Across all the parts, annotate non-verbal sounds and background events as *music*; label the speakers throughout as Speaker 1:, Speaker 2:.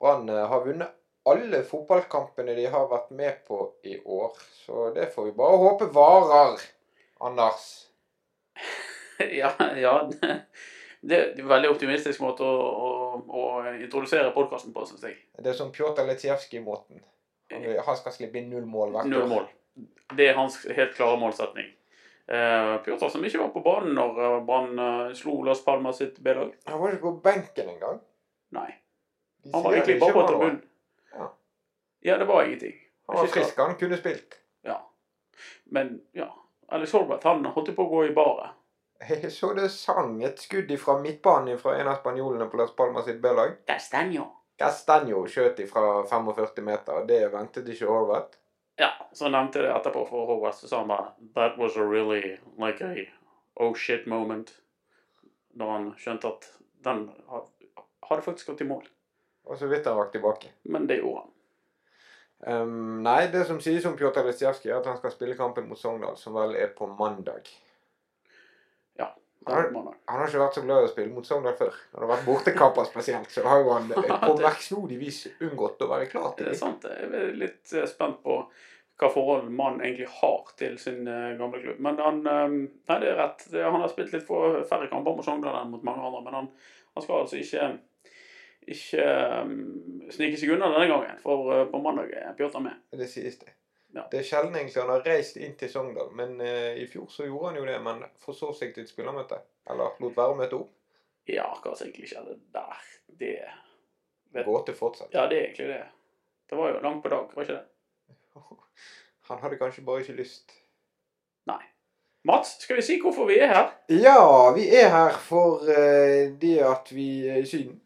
Speaker 1: Brann eh, har vunnet alle fotballkampene de har vært med på i år. Så det får vi bare håpe varer, Anders. *laughs*
Speaker 2: ja, ja det, det er en veldig optimistisk måte å, å, å introdusere podkasten på, syns jeg.
Speaker 1: Det er som Pjotr Letsjevskij-måten. Han, han skal slippe inn null mål hvert
Speaker 2: Null
Speaker 1: år.
Speaker 2: mål. Det er hans helt klare målsetning. Uh, Pjotr som ikke var på banen når eh, Brann uh, slo Lars Palmas sitt B-lag.
Speaker 1: Han var ikke på benken engang.
Speaker 2: Nei.
Speaker 1: De
Speaker 2: Han var egentlig bare på tribunen.
Speaker 1: Ja.
Speaker 2: Ja, det var ingenting.
Speaker 1: Han var frisk, han kunne spilt.
Speaker 2: Ja. Men ja, Alex Holbert han holdt på å gå i baret.
Speaker 1: Jeg så det sang et skudd fra midtbanen fra en av spanjolene på Las Palmas sitt B-lag.
Speaker 2: Castaño.
Speaker 1: Castanjo skjøt fra 45 meter. Det ventet ikke Horvath.
Speaker 2: Ja, så nevnte jeg det etterpå for Horvath, så sa han bare That was a really like a oh shit moment. Da han skjønte at den hadde faktisk gått i mål.
Speaker 1: Og så vidt han rakk tilbake.
Speaker 2: Men det gjorde han.
Speaker 1: Um, nei, det som sies om Pjotr Lisjevskij, er at han skal spille kampen mot Sogndal, som vel er på mandag.
Speaker 2: Ja.
Speaker 1: Har-
Speaker 2: det må han.
Speaker 1: Han har ikke vært så glad i å spille mot Sogndal før. Han har vært bortekamper spesielt, så har jo han *laughs* eh, på merksnodig vis unngått å være klar
Speaker 2: Det
Speaker 1: Det
Speaker 2: er sant. Jeg er litt eh, spent på hva forhold mannen egentlig har til sin eh, gamle klubb. Men han eh, Nei, det er rett. Han har spilt litt for færre kamper mot Sogndal enn mot mange andre. Men han, han skal altså ikke ikke um, snike seg unna denne gangen, for uh, på mandag er Pjotr med.
Speaker 1: Det sies det.
Speaker 2: Ja.
Speaker 1: Det er sjelden egentlig han har reist inn til Sogndal, men uh, i fjor så gjorde han jo det. Men forså seg til et spillermøte. Eller lot være å møte opp.
Speaker 2: Ja, hva som egentlig skjedde der, det Vet-
Speaker 1: Gåte fortsatt.
Speaker 2: Ja, det er egentlig det. Det var jo langt på dag, var ikke det? *laughs*
Speaker 1: Han hadde kanskje bare ikke lyst.
Speaker 2: Nei. Mats, skal vi si hvorfor vi er her?
Speaker 1: Ja, vi er her for uh, det at vi er i Syden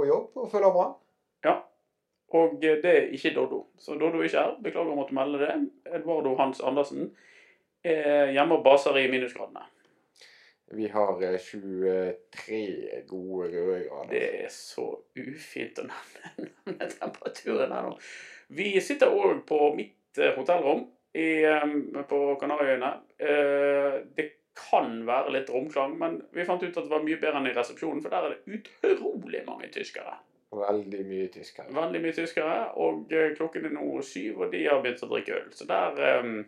Speaker 1: på jobb og følger Brann.
Speaker 2: Ja. Og eh, det er ikke Doddo. Så Doddo er ikke her. Beklager å måtte melde det. Edvardo Hans Andersen er hjemme og baser i minusgradene.
Speaker 1: Vi har eh, 23 gode røde grader.
Speaker 2: Det er så ufint å nevne *laughs* temperaturen her nå. Vi sitter òg på mitt eh, hotellrom i, eh, på Kanariøyene. Eh, Det kan være litt romklang, men vi fant ut at det var mye bedre enn i resepsjonen, for der er det utrolig mange tyskere.
Speaker 1: Veldig mye tyskere.
Speaker 2: Veldig mye tyskere, og eh, klokken er nå syv, og de har begynt å drikke øl. Så der um,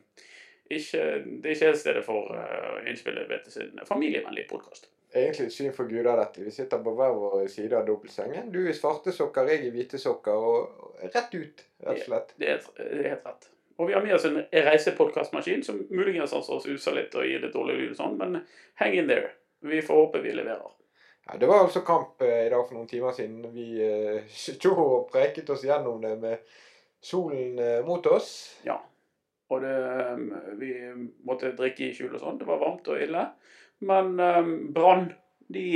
Speaker 2: ikke, Det er ikke stedet for uh, innspillet ved sin familievennlige podkast.
Speaker 1: Egentlig et syn for guder dette. Vi sitter på hver vår side av dobbeltsengen. Du i svarte sokker, jeg i hvite sokker. Og rett ut, rett og slett.
Speaker 2: Det er, det er helt rett. Og vi har med oss en reisepodkastmaskin som muligens altså usa litt og gir litt dårlig lyd og sånn, men hang in there. Vi får håpe vi leverer.
Speaker 1: Ja, det var altså kamp eh, i dag for noen timer siden. Vi eh, *laughs* sto og preiket oss gjennom det med solen eh, mot oss.
Speaker 2: Ja. Og det, um, vi måtte drikke i skjul og sånn. Det var varmt og ille. Men um, Brann, de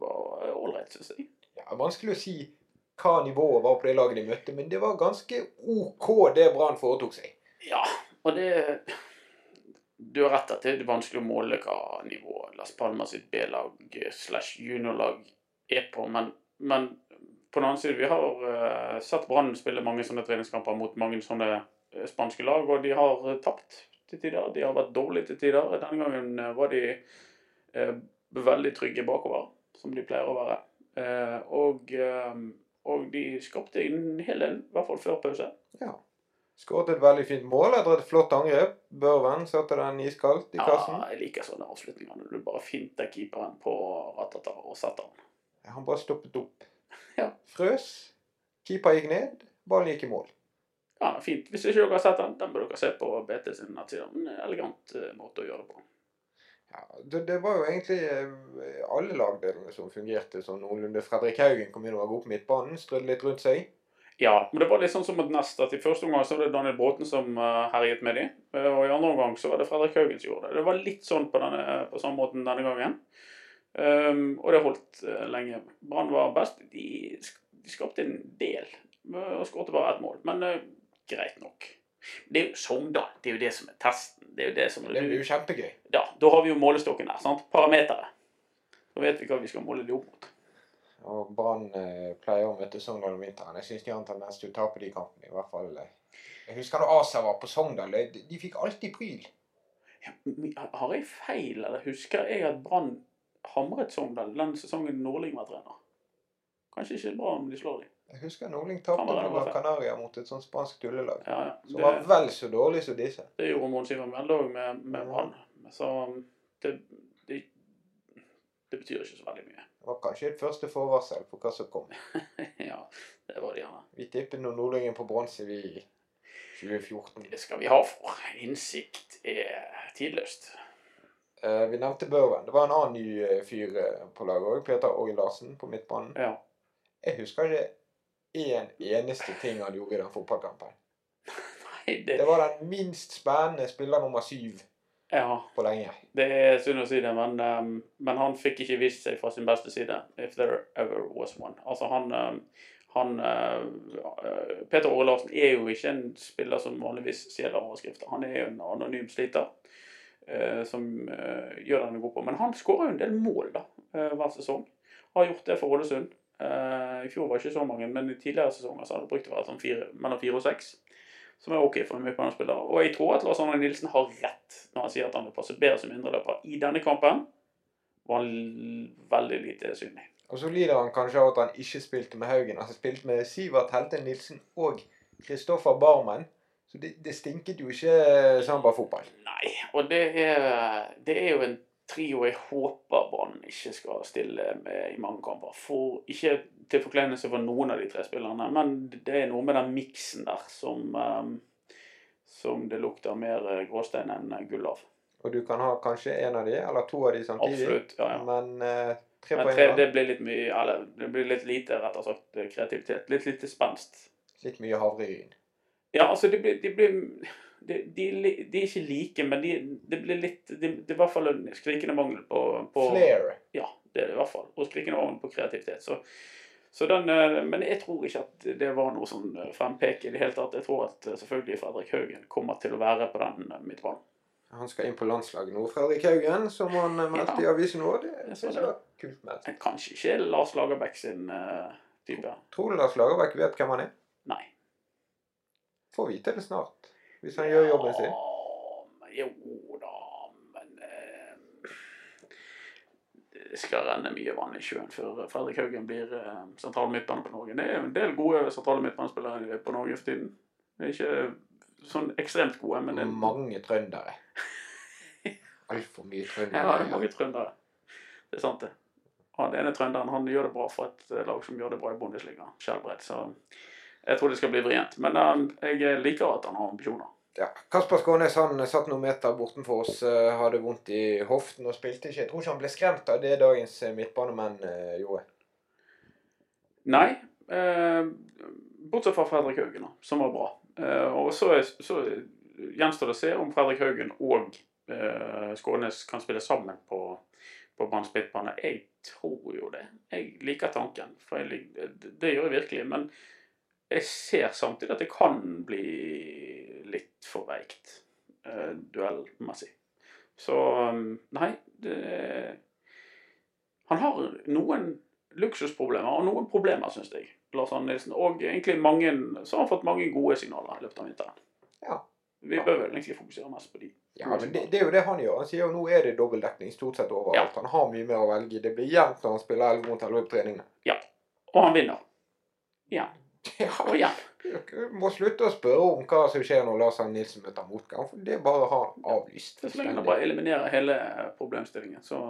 Speaker 2: var ålreit, syns jeg.
Speaker 1: Ja, Vanskelig å si hva nivået var på det laget de møtte, men det var ganske OK det Brann foretok seg.
Speaker 2: Ja, og det Du har rett at det er vanskelig å måle hva nivået Las Palmas B-lag slash juniorlag er på, men, men på den annen side, vi har uh, sett Brann spille mange sånne treningskamper mot mange sånne eh, spanske lag, og de har eh, tapt til tider. De har vært dårlige til tider. Denne gangen var de uh, veldig trygge bakover, som de pleier å være. Uh, og, og de skapte en hel del, i hvert fall før pause.
Speaker 1: Ja. Skåret et veldig fint mål etter et flott angrep. Børven satte den iskaldt i kassen.
Speaker 2: Ja, jeg liker sånne avslutninger når du bare finter keeperen på ratata og setter den.
Speaker 1: Ja, Han bare stoppet opp. *laughs*
Speaker 2: Ja.
Speaker 1: Frøs. Keeper gikk ned. Ballen gikk i mål.
Speaker 2: Ja, fint. Hvis ikke dere har sett den, den bør dere se på BT sin nettside. En elegant eh, måte å gjøre det på.
Speaker 1: Ja, det, det var jo egentlig eh, alle lagdelene som fungerte sånn noenlunde. Fredrik Haugen kom inn og var god på midtbanen. Strødde litt rundt seg.
Speaker 2: Ja, men det var litt sånn som at Nest, at i første omgang så var det Daniel Bråten som eh, herjet med de, eh, og i andre omgang så var det Fredrik Haugen som gjorde det. Det var litt sånn på, denne, på samme måten denne gangen. Um, og det holdt lenge. Brann var best. De, de skapte en del, og skåret bare ett mål. Men uh, greit nok. Det er jo Sogndal. Det er jo det som er testen. Det er jo det som
Speaker 1: Det blir jo kjempegøy.
Speaker 2: Ja, da har vi jo målestokken der. sant? Parameteret. Da vet vi hva vi skal måle det opp mot.
Speaker 1: Og Brann eh, pleier å møte Sogndal om vinteren. Jeg syns de har en tendens til å tape de kampene. i hvert fall. eh. Jeg husker da Asa var på Sogndal. De, de fikk alltid pryl.
Speaker 2: Ja, har jeg feil, eller husker jeg at Brann hamret Sogndal den sesongen Nordling var trener? Kanskje ikke bra om de slår dem.
Speaker 1: Jeg husker Nordling
Speaker 2: Kan
Speaker 1: tapte på. Canaria mot et sånt spansk tullelag.
Speaker 2: Ja.
Speaker 1: Som var vel så dårlig som disse.
Speaker 2: det gjorde Mons Ivar Mjelde òg med, med. Brann. Så det, det, det betyr ikke så veldig mye.
Speaker 1: Det var kanskje et første forvarsel på hva som kom. *laughs*
Speaker 2: ja, det var det gjerne.
Speaker 1: Vi tippet nå Nordlingen på bronse vi i 2014.
Speaker 2: Det skal vi ha for. Innsikt er tidløst.
Speaker 1: Eh, vi nevnte Børven. Det var en annen ny eh, fyr eh, på laget òg. Peter Åge Larsen på midtbanen.
Speaker 2: Ja.
Speaker 1: Jeg husker ikke én eneste ting han gjorde i den fotballkampen. *laughs*
Speaker 2: Nei, det,
Speaker 1: Det var den minst spennende spiller nummer syv
Speaker 2: ja,
Speaker 1: på lenge.
Speaker 2: det er synd å si det, men, um, men han fikk ikke vist seg fra sin beste side. If there ever was one. Altså, han, um, han uh, Peter Åre Larsen er jo ikke en spiller som vanligvis ser overskrifter. Han er jo en anonym sliter. eh, som eh, gjør den god på. Men han skårer jo en del mål da, hver sesong. Har gjort det for Ålesund. Eh, I fjor var det ikke så mange, men i tidligere sesonger så har det brukt å være sånn fire, mellom fire og seks. Som er ok for en midtbanespiller. Og jeg tror at Lars Arne Nilsen har rett når han sier at han vil passe bedre som indreløper. I denne kampen var han veldig lite synlig.
Speaker 1: Og så lider han kanskje av at han ikke spilte med Haugen. Han spilte med Sivert Helte Nilsen og Kristoffer Barmen. Så det, det stinket jo ikke samba-fotball.
Speaker 2: Nei, og det er, det er jo en trio jeg håper Brann ikke skal stille med i mange kamper. For ikke til forkleinelse for noen av de tre spillerne, men det er noe med den miksen der som, um, som det lukter mer eh, gråstein enn gull av.
Speaker 1: Og du kan ha kanskje en av de, eller to av de samtidig.
Speaker 2: Absolutt. ja, ja.
Speaker 1: Men eh, tre en
Speaker 2: det blir litt mye, eller det blir litt lite, rett og slett, kreativitet. Litt lite spenst.
Speaker 1: Litt mye havregryn.
Speaker 2: Ja, altså, det blir, de blir de, de, de er ikke like, men de, det blir litt Det er i hvert fall en skrikende mangel på, på
Speaker 1: Flair.
Speaker 2: Ja, det er det i hvert fall. Og skrikende mangel på kreativitet. Så, så den, eh, men jeg tror ikke at det var noe sånn eh, frempek i det hele tatt. Jeg tror at eh, selvfølgelig Fredrik Haugen kommer til å være på den midtbanen.
Speaker 1: Han skal inn på landslaget nå, Fredrik Haugen, som han meldte meldte i avisen nå. Det
Speaker 2: det.
Speaker 1: jeg var kult meldt.
Speaker 2: Kanskje ikke Lars Lagerbäck sin uh, type.
Speaker 1: Tror du Lars Lagerbäck vet hvem han er?
Speaker 2: Nei.
Speaker 1: Får vite det snart. Hvis han gjør jobben sin.
Speaker 2: Jo da, men eh, Det skal renne mye vann i sjøen før Fredrik Haugen blir eh, sentral midtbane på Norge. Det er en del gode sentrale midtbanespillere på Norge for tiden. Det er ikke sånn ekstremt gode, men det
Speaker 1: Mange trøndere. Altfor mye trøndere.
Speaker 2: Ja, det er mange trøndere. Det er sant, det. Han ene trønderen han gjør det bra for et eh, lag som gjør det bra i Bundesliga. Skjelbred. Så jeg tror det skal bli vrient. Men eh, jeg liker at han har ambisjoner.
Speaker 1: Ja. Kasper Skånes han satt noen meter bortenfor oss, eh, hadde vondt i hoften og spilte ikke. Jeg tror ikke han ble skremt av det dagens eh, midtbanemenn eh, gjorde.
Speaker 2: Nei. Eh, bortsett fra Fredrik Haugen, som var bra. Eh, og så, er, så gjenstår det å se om Fredrik Haugen og eh, Skånes kan spille sammen på, på Branns midtbane. Jeg tror jo det. Jeg liker tanken. For jeg, det, det gjør jeg virkelig. Men jeg ser samtidig at det kan bli litt for veikt eh, duellmessig. Så um, nei det, Han har noen luksusproblemer og noen problemer, syns jeg. Lars Arne Nilsen. Og egentlig mange, så har han fått mange gode signaler i løpet av vinteren.
Speaker 1: Ja.
Speaker 2: Vi bør vel egentlig fokusere mest på de.
Speaker 1: Ja, men det, det er jo det han gjør. Han sier jo nå er det dobbeltdekning stort sett overalt. Han har mye mer å velge i. Det blir jevnt når han spiller 11 mot 11 på treningene.
Speaker 2: Og han vinner. Igjen. *laughs*
Speaker 1: Ja,
Speaker 2: ja.
Speaker 1: dere må slutte å spørre om hva som skjer når Lars Arne Nilsen møter motgang, for det bare har ha avlyst.
Speaker 2: Så lenge man bare eliminerer hele problemstillingen, så,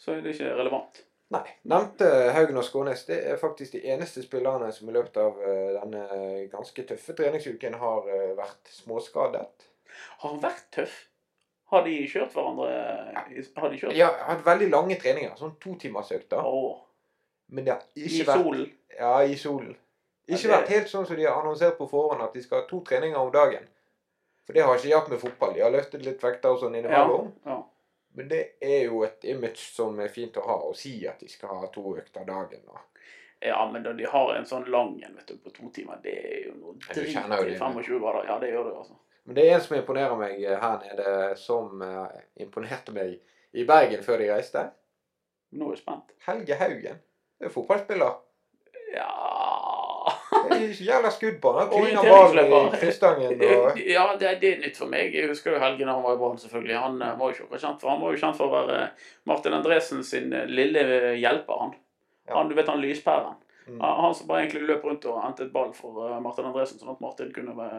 Speaker 2: så er det ikke relevant.
Speaker 1: Nei. Nevnte Haugen og Skånes det er faktisk de eneste spillerne som i løpet av eh, denne ganske tøffe treningsuken har eh, vært småskadet.
Speaker 2: Har vært tøff? Har de kjørt hverandre Ja, Har de kjørt
Speaker 1: Ja, hatt veldig lange treninger, sånn totimersøkter.
Speaker 2: Åh,
Speaker 1: Men det har
Speaker 2: i
Speaker 1: vært I
Speaker 2: solen?
Speaker 1: Ja, i solen. Ikke vært helt sånn som de har annonsert på forhånd, at de skal ha to treninger om dagen. For det har ikke hjulpet med fotball. De har løftet litt vekter og sånn innimellom.
Speaker 2: Ja.
Speaker 1: Men det er jo et image som er fint å ha, å si at de skal ha to økter dagen. Og.
Speaker 2: ja, men da de har en sånn lang en vet du, på to timer, det er jo noe drit i
Speaker 1: det.
Speaker 2: 25 grader. Ja, det gjør det, altså.
Speaker 1: Men det er en som imponerer meg eh, her nede, som eh, imponerte meg i Bergen før de reiste.
Speaker 2: Nå er jeg spent.
Speaker 1: Helge Haugen. Det er fotballspiller.
Speaker 2: Ja
Speaker 1: Gjelder skudd på han. Han ballen i Kristangen og *laughs*
Speaker 2: Ja, det, det er nytt for meg. Jeg husker jo Helge da han var i Brann, selvfølgelig. Han eh, var jo ikke kjent for Han var jo kjent for å være Martin Andresen sin eh, lille hjelper, han. Han du vet han lyspæren.
Speaker 1: Mm.
Speaker 2: Han som bare egentlig løp rundt og hentet ball for eh, Martin Andresen, sånn at Martin kunne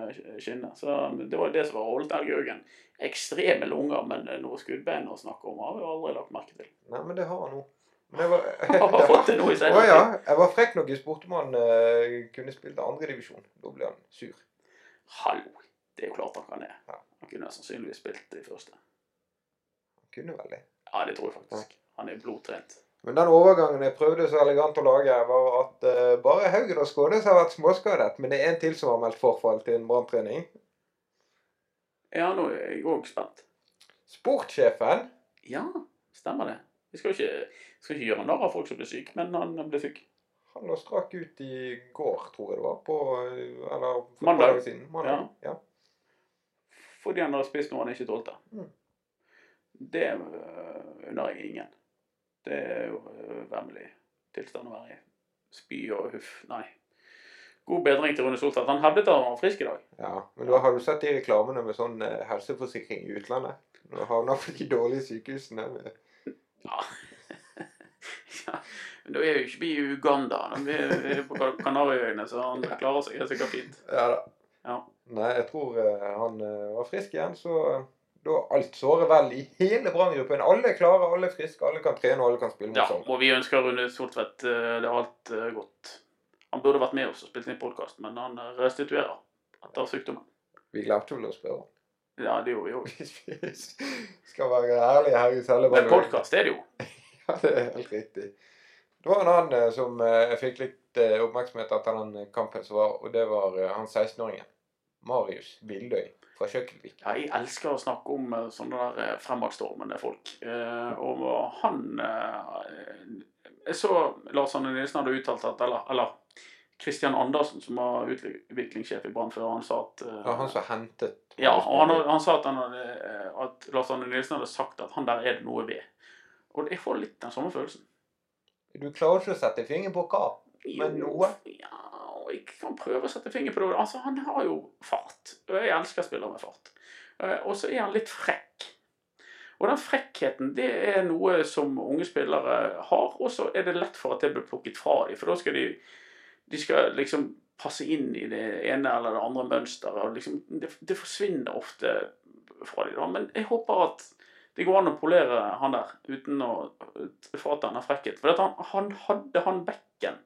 Speaker 2: skinne. Så det var det som var holdt Helge Haugen. Ekstreme lunger, men eh, noe skuddbein å snakke om har vi aldri lagt merke til.
Speaker 1: Nei, men det har han nå. Men jeg var, *laughs*
Speaker 2: Han har fått det noe,
Speaker 1: Å ja. Jeg var frekk nok i spurte om han uh, kunne spilt andredivisjon. Da ble han sur.
Speaker 2: Hallo. Det er jo klart han kan det.
Speaker 1: Ja.
Speaker 2: Han kunne sannsynligvis spilt i første.
Speaker 1: Han kunne vel det.
Speaker 2: Ja, det tror jeg faktisk. Han er blodtrent.
Speaker 1: Men den overgangen jeg prøvde så elegant å lage, var at uh, bare Haugen og Skånes har vært småskadet. Men det er en til som har meldt forfall til en branntrening.
Speaker 2: Ja, nå er jeg òg spent.
Speaker 1: Sportssjefen
Speaker 2: Ja, stemmer det. Vi skal ikke, skal ikke gjøre narr av folk som blir syke, men han ble syk.
Speaker 1: han lå strak ut i går, tror jeg det var. På, eh, eller for
Speaker 2: Mandag.
Speaker 1: dager siden. Mandag. Ja.
Speaker 2: Fordi han hadde spist noe han ikke tålte.
Speaker 1: Mm.
Speaker 2: Det øh, unner jeg ingen. Det er jo øh, vemmelig tilstand å være i. Spy og huff. Nei. God bedring til Rune Soltvedt. Han hevdet at han var frisk i dag.
Speaker 1: ja. Men da har du sett de reklamene med sånn eh, helseforsikring i utlandet? Når du havner på de dårlige sykehusene. Med,
Speaker 2: Ja. *laughs* ja. Men da er jo ikke vi i Uganda. Vi er på Kanariøyene, så han klarer seg helt sikkert fint.
Speaker 1: ja da.
Speaker 2: Ja.
Speaker 1: Nei, jeg tror eh, han eh, var frisk igjen, så eh, da alt sårer vel i hele Brann-gruppen. Alle er klare, alle er friske, alle kan trene og alle kan spille mot
Speaker 2: Ja, og vi ønsker Rune Soltvedt det har alt godt. Han burde vært med oss og spilt inn podkast, men han restituerer etter sykdommen.
Speaker 1: Vi glemte vel å spørre.
Speaker 2: Ja, det gjorde vi òg. *laughs*
Speaker 1: Skal være ærlig her i celle.
Speaker 2: Men podkast er det jo. *laughs*
Speaker 1: Ja, det er helt riktig. Det var en annen eh, som eh, jeg fikk litt eh, oppmerksomhet etter den kampen som var, og det var han 16-åringen. Marius Bildøy fra Kjøkkenvik.
Speaker 2: Ja, jeg elsker å snakke om sånne der fremadstormende folk. Og han Jeg så Lars Anne Nilsen hadde uttalt at Eller, eller Christian Andersen, som var utviklingssjef i Brann før, han sa at uh,
Speaker 1: Ja, han som hentet
Speaker 2: Ja, og han, han sa at, han hadde, eh, at Lars Arne Nilsen hadde sagt at han der er det noe ved. Og jeg får litt den samme følelsen.
Speaker 1: Du klarer ikke å sette fingeren på hva? Men noe?
Speaker 2: Ja, og jeg kan prøve å sette fingeren på det. Altså, han har jo fart. Og jeg elsker spillere med fart. Eh, Og så er han litt frekk. Og den frekkheten det er noe som unge spillere har, og så er det lett for at det blir plukket fra dem. For da skal de, de skal liksom passe inn i det ene eller det andre mønsteret. Liksom, det, det forsvinner ofte fra dem. Men jeg håper at det går an å polere han der uten å frata han har frekkhet. For han, han hadde han bekken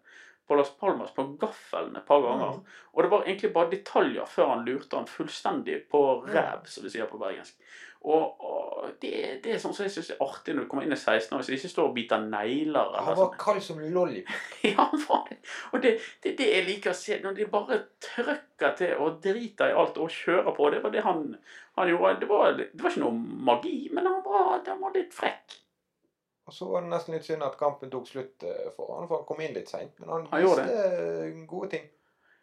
Speaker 2: på Las Palmas på gaffelen et par ganger. Og det var egentlig bare detaljer før han lurte han fullstendig på ræv, som vi sier på bergensk. Og, og det, det er sånn som jeg syns er artig når du kommer inn i 16 år, hvis du ikke står og biter negler.
Speaker 1: Han var
Speaker 2: sånn.
Speaker 1: kald som lollipop. *laughs*
Speaker 2: Ja, han var det. Og det, det, det jeg liker å se, når de bare trøkker til og driter i alt og kjører på. Det var det han, han gjorde. Det var, det var ikke noe magi, men han var, han var litt frekk.
Speaker 1: Og så var det nesten litt synd at kampen tok slutt eh, for han, for han kom inn litt seint. Men han
Speaker 2: Han
Speaker 1: viste eh, gode ting.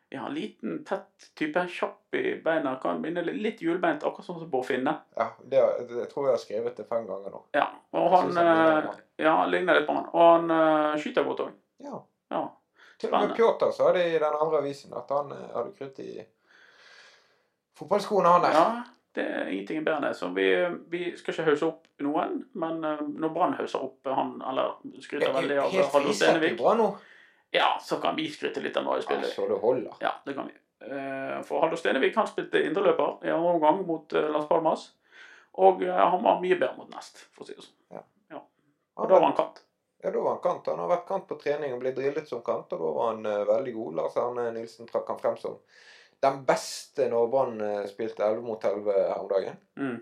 Speaker 2: Ja, liten, tett type, kjapp i beina. Kan minne litt, hjulbeint, akkurat sånn som Bård Finne.
Speaker 1: Ja, det, jeg tror jeg har skrevet det fem ganger nå.
Speaker 2: Ja, og han,
Speaker 1: han
Speaker 2: eh, ja, ligner litt på han. Og han uh, skyter godt òg.
Speaker 1: Ja.
Speaker 2: Ja.
Speaker 1: Til og med. Pjotr sa det i den andre avisen, at han hadde krutt i fotballskoene, han der.
Speaker 2: ja, det er ingenting bedre. Så vi, vi skal ikke hausse opp noen, men eh, når Brann hauser opp han, eller skryter veldig av
Speaker 1: Hallo
Speaker 2: Stenevik, ja, så kan vi skryte litt av Marius spiller.
Speaker 1: Altså, det holder.
Speaker 2: Ja, det kan vi. Eh, For Hallo Stenevik han spilte indreløper i andre omgang mot eh, Las Palmas. Og eh, han var mye bedre mot Nest, for å si det sånn. Og da var
Speaker 1: var,
Speaker 2: han kant.
Speaker 1: ja, da var han kant. Han har vært kant på trening og ble drillet som kant, og da var han uh, veldig god. Lars Arne Nilsen trakk han frem som den beste når Brann eh, spilte 11 mot 11 her om dagen.
Speaker 2: Mm.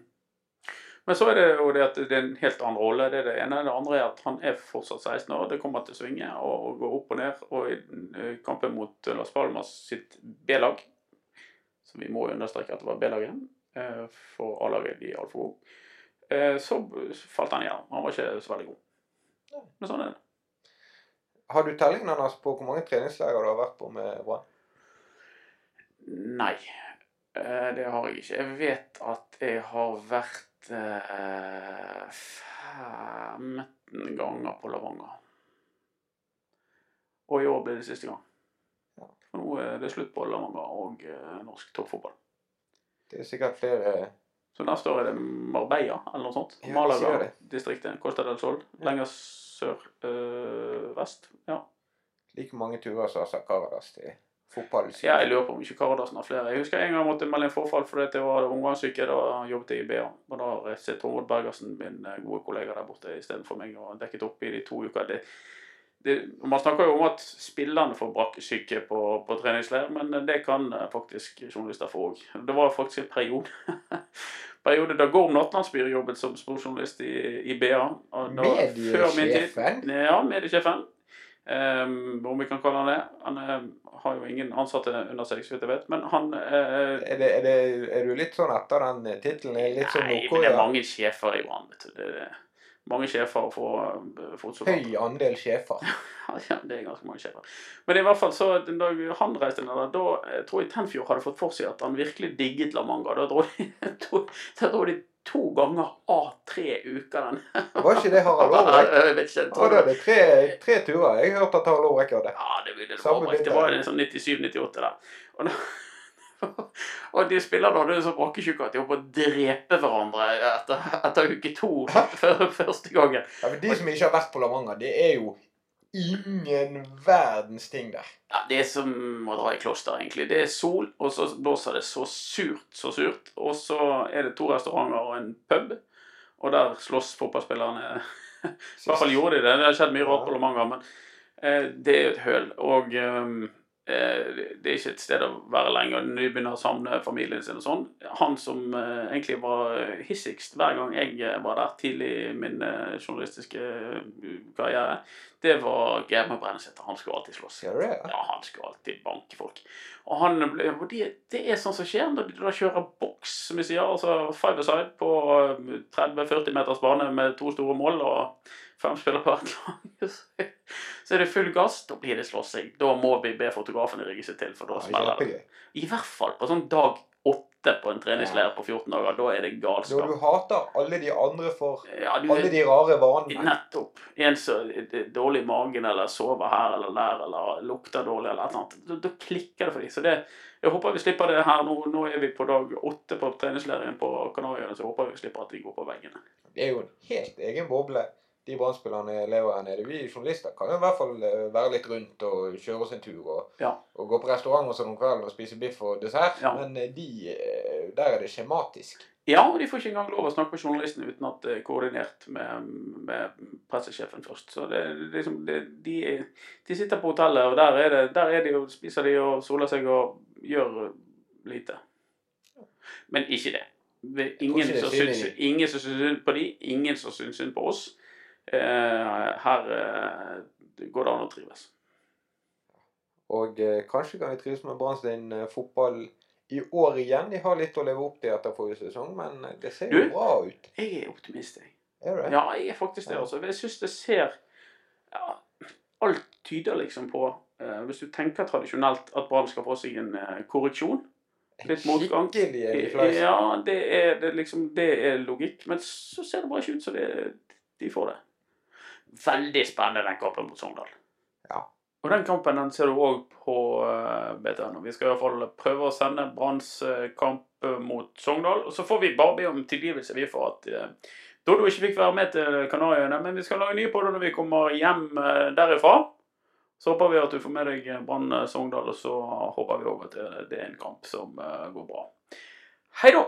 Speaker 2: Men så er det jo det at det er en helt annen rolle. Det er det ene. Det andre er at han er fortsatt 16 år. Det kommer til å svinge og gå opp og ned. Og i eh, kampen mot Las Palmas sitt B-lag, som vi må understreke at det var B-laget, eh, for A-laget de er altfor gode, eh, så falt han igjen. Han var ikke så veldig god. Men sånn er det.
Speaker 1: Har du tellingen hans på hvor mange treningsleirer du har vært på med Brann?
Speaker 2: Nei, eh, det har jeg ikke. Jeg vet at jeg har vært eh, 15 ganger på Lavanger. Og i år blir det siste gang. For nå er det slutt på Lavanger og eh, norsk toppfotball.
Speaker 1: Det er sikkert flere
Speaker 2: Så neste år er det Marbella eller noe sånt.
Speaker 1: Ja.
Speaker 2: Malaga-distriktet. Costa del Sol. Lenger sør-vest. ja.
Speaker 1: like mange turer som Asakaradas. Til fotball.
Speaker 2: Ja, jeg lurer på om ikke Karadassen har flere. Jeg husker en gang jeg måtte melde inn forfall fordi det var omgangssyke. Da jobbet jeg i BA. Og da reiste Tormod Bergersen, min eh, gode kollega der borte, istedenfor meg og dekket opp i de to uker. Det, det, man snakker jo om at spillerne får brakkesyke på, på treningsleir, men det kan eh, faktisk journalister få òg. Det var faktisk en periode *laughs* periode da Gorm Natlandsbyr jobbet som sportsjournalist i, i BA. da- min tid-
Speaker 1: Mediesjefen?
Speaker 2: Ja, mediesjefen. Um, om vi kan kalle han det. Han uh, har jo ingen ansatte under seg, så vidt jeg vet. Men han uh,
Speaker 1: Er, det, er, det, er du litt sånn etter den eh, tittelen? Litt sånn
Speaker 2: Nei, men det er mange sjefer i Brann. vet du. Det mange sjefer for uh, fotsoldater.
Speaker 1: Høy andel sjefer. *laughs*
Speaker 2: Ja, det er ganske mange sjefer. Men i hvert fall så, da han reiste ned der, da eh, tror jeg Tenfjord hadde fått for seg at han virkelig digget La Manga. Da dro de, *laughs* da dro de to ganger av tre uker den. *laughs*
Speaker 1: Var ikke det Harald Aarek?
Speaker 2: Jeg vet ikke, jeg tror det.
Speaker 1: hadde tre, tre turer. Jeg hørte at Harald Aarek hadde.
Speaker 2: Ja, det, det, var, det
Speaker 1: vinter.
Speaker 2: var en sånn 97-98 der. Og, da, *laughs* og de spillerne hadde så brakkesjuke at de holdt på å drepe hverandre etter, etter uke to før første gangen.
Speaker 1: Ja, men De som ikke har vært på La Manga, det er jo ingen verdens ting der.
Speaker 2: Ja, Det er som å dra i kloster, egentlig. Det er sol, og så blåser det så surt, så surt. Og så er det to restauranter og en pub, og der slåss fotballspillerne. *laughs* I hvert fall gjorde de det. Det har skjedd mye rart på Lomanga, men eh, det er jo et høl. Og eh, det er ikke et sted å være lenge. og de begynner å samle familien sin og sånn Han som eh, egentlig var hissigst hver gang jeg eh, var der tidlig i min eh, journalistiske eh, karriere, det var Geir Brennesæter. Han skulle alltid slåss. Ja, han skulle alltid banke folk. Og han ble, og det, det er sånn som skjer når du da kjører boks, som vi sier. Altså five aside på eh, 30-40 meters bane med to store mål og fem spillere på hvert lag. Så er det full gass. Da blir det slåssing. Da må vi be fotografene rigge seg til, for da smeller det. I hvert fall på sånn dag åtte på en treningsleir på 14 dager. Da er det galskap.
Speaker 1: Når du hater alle de andre for
Speaker 2: Ja, du,
Speaker 1: alle de rare vanene.
Speaker 2: Nettopp. En som er dårlig i magen, eller sover her eller der, eller lukter dårlig, eller et eller annet. Da, da klikker det for dem. Så det, jeg håper vi slipper det her nå. Nå er vi på dag åtte på treningsleiren på Kanariøyene, så jeg håper vi slipper at vi går på veggene.
Speaker 1: Det er jo en helt egen boble. De brannspillerne lever her nede. Vi journalister kan jo i hvert fall eh, være litt rundt og kjøre oss en tur. Og,
Speaker 2: Ja.
Speaker 1: og gå på restaurant og sånn om kvelden og spise biff og dessert.
Speaker 2: Ja.
Speaker 1: Men eh, de, eh, der er det skjematisk.
Speaker 2: Ja, og de får ikke engang lov å snakke med journalistene uten at det er koordinert med, med pressesjefen først. Så det, det, liksom, det, de, de sitter på hotellet, og der er, det, der er de og spiser de og soler seg og gjør lite. Men ikke det. Det er ingen, som syns, ingen som syns synd på de, ingen som syns synd på oss. Eh, her eh, går det an å trives.
Speaker 1: Og eh, kanskje kan vi trives med Brann sin eh, fotball i år igjen. De har litt å leve opp til etter forrige sesong, men det ser jo bra ut.
Speaker 2: Jeg er optimist, jeg.
Speaker 1: Er det?
Speaker 2: Ja, jeg er faktisk det. altså. Jeg syns det ser ja, Alt tyder liksom på, eh, hvis du tenker tradisjonelt, at Brann skal få seg en eh, korreksjon. litt motgang. Ja, det er, det, liksom, det er logikk. Men så ser det bare ikke ut som de får det. Veldig spennende den kampen mot Sogndal.
Speaker 1: Ja.
Speaker 2: Og den kampen den ser du òg på uh, BTN. Vi skal i hvert fall prøve å sende Branns eh, kamp eh, mot Sogndal. Og så får vi bare be om tilgivelse vi for at Dodo ikke fikk være med til Kanariøyene. Men vi skal lage nye på det når vi kommer hjem eh, derifra. Så håper vi at du får med deg Brann eh, Sogndal, og så håper vi òg at det, er en kamp som eh, går bra. Hei da!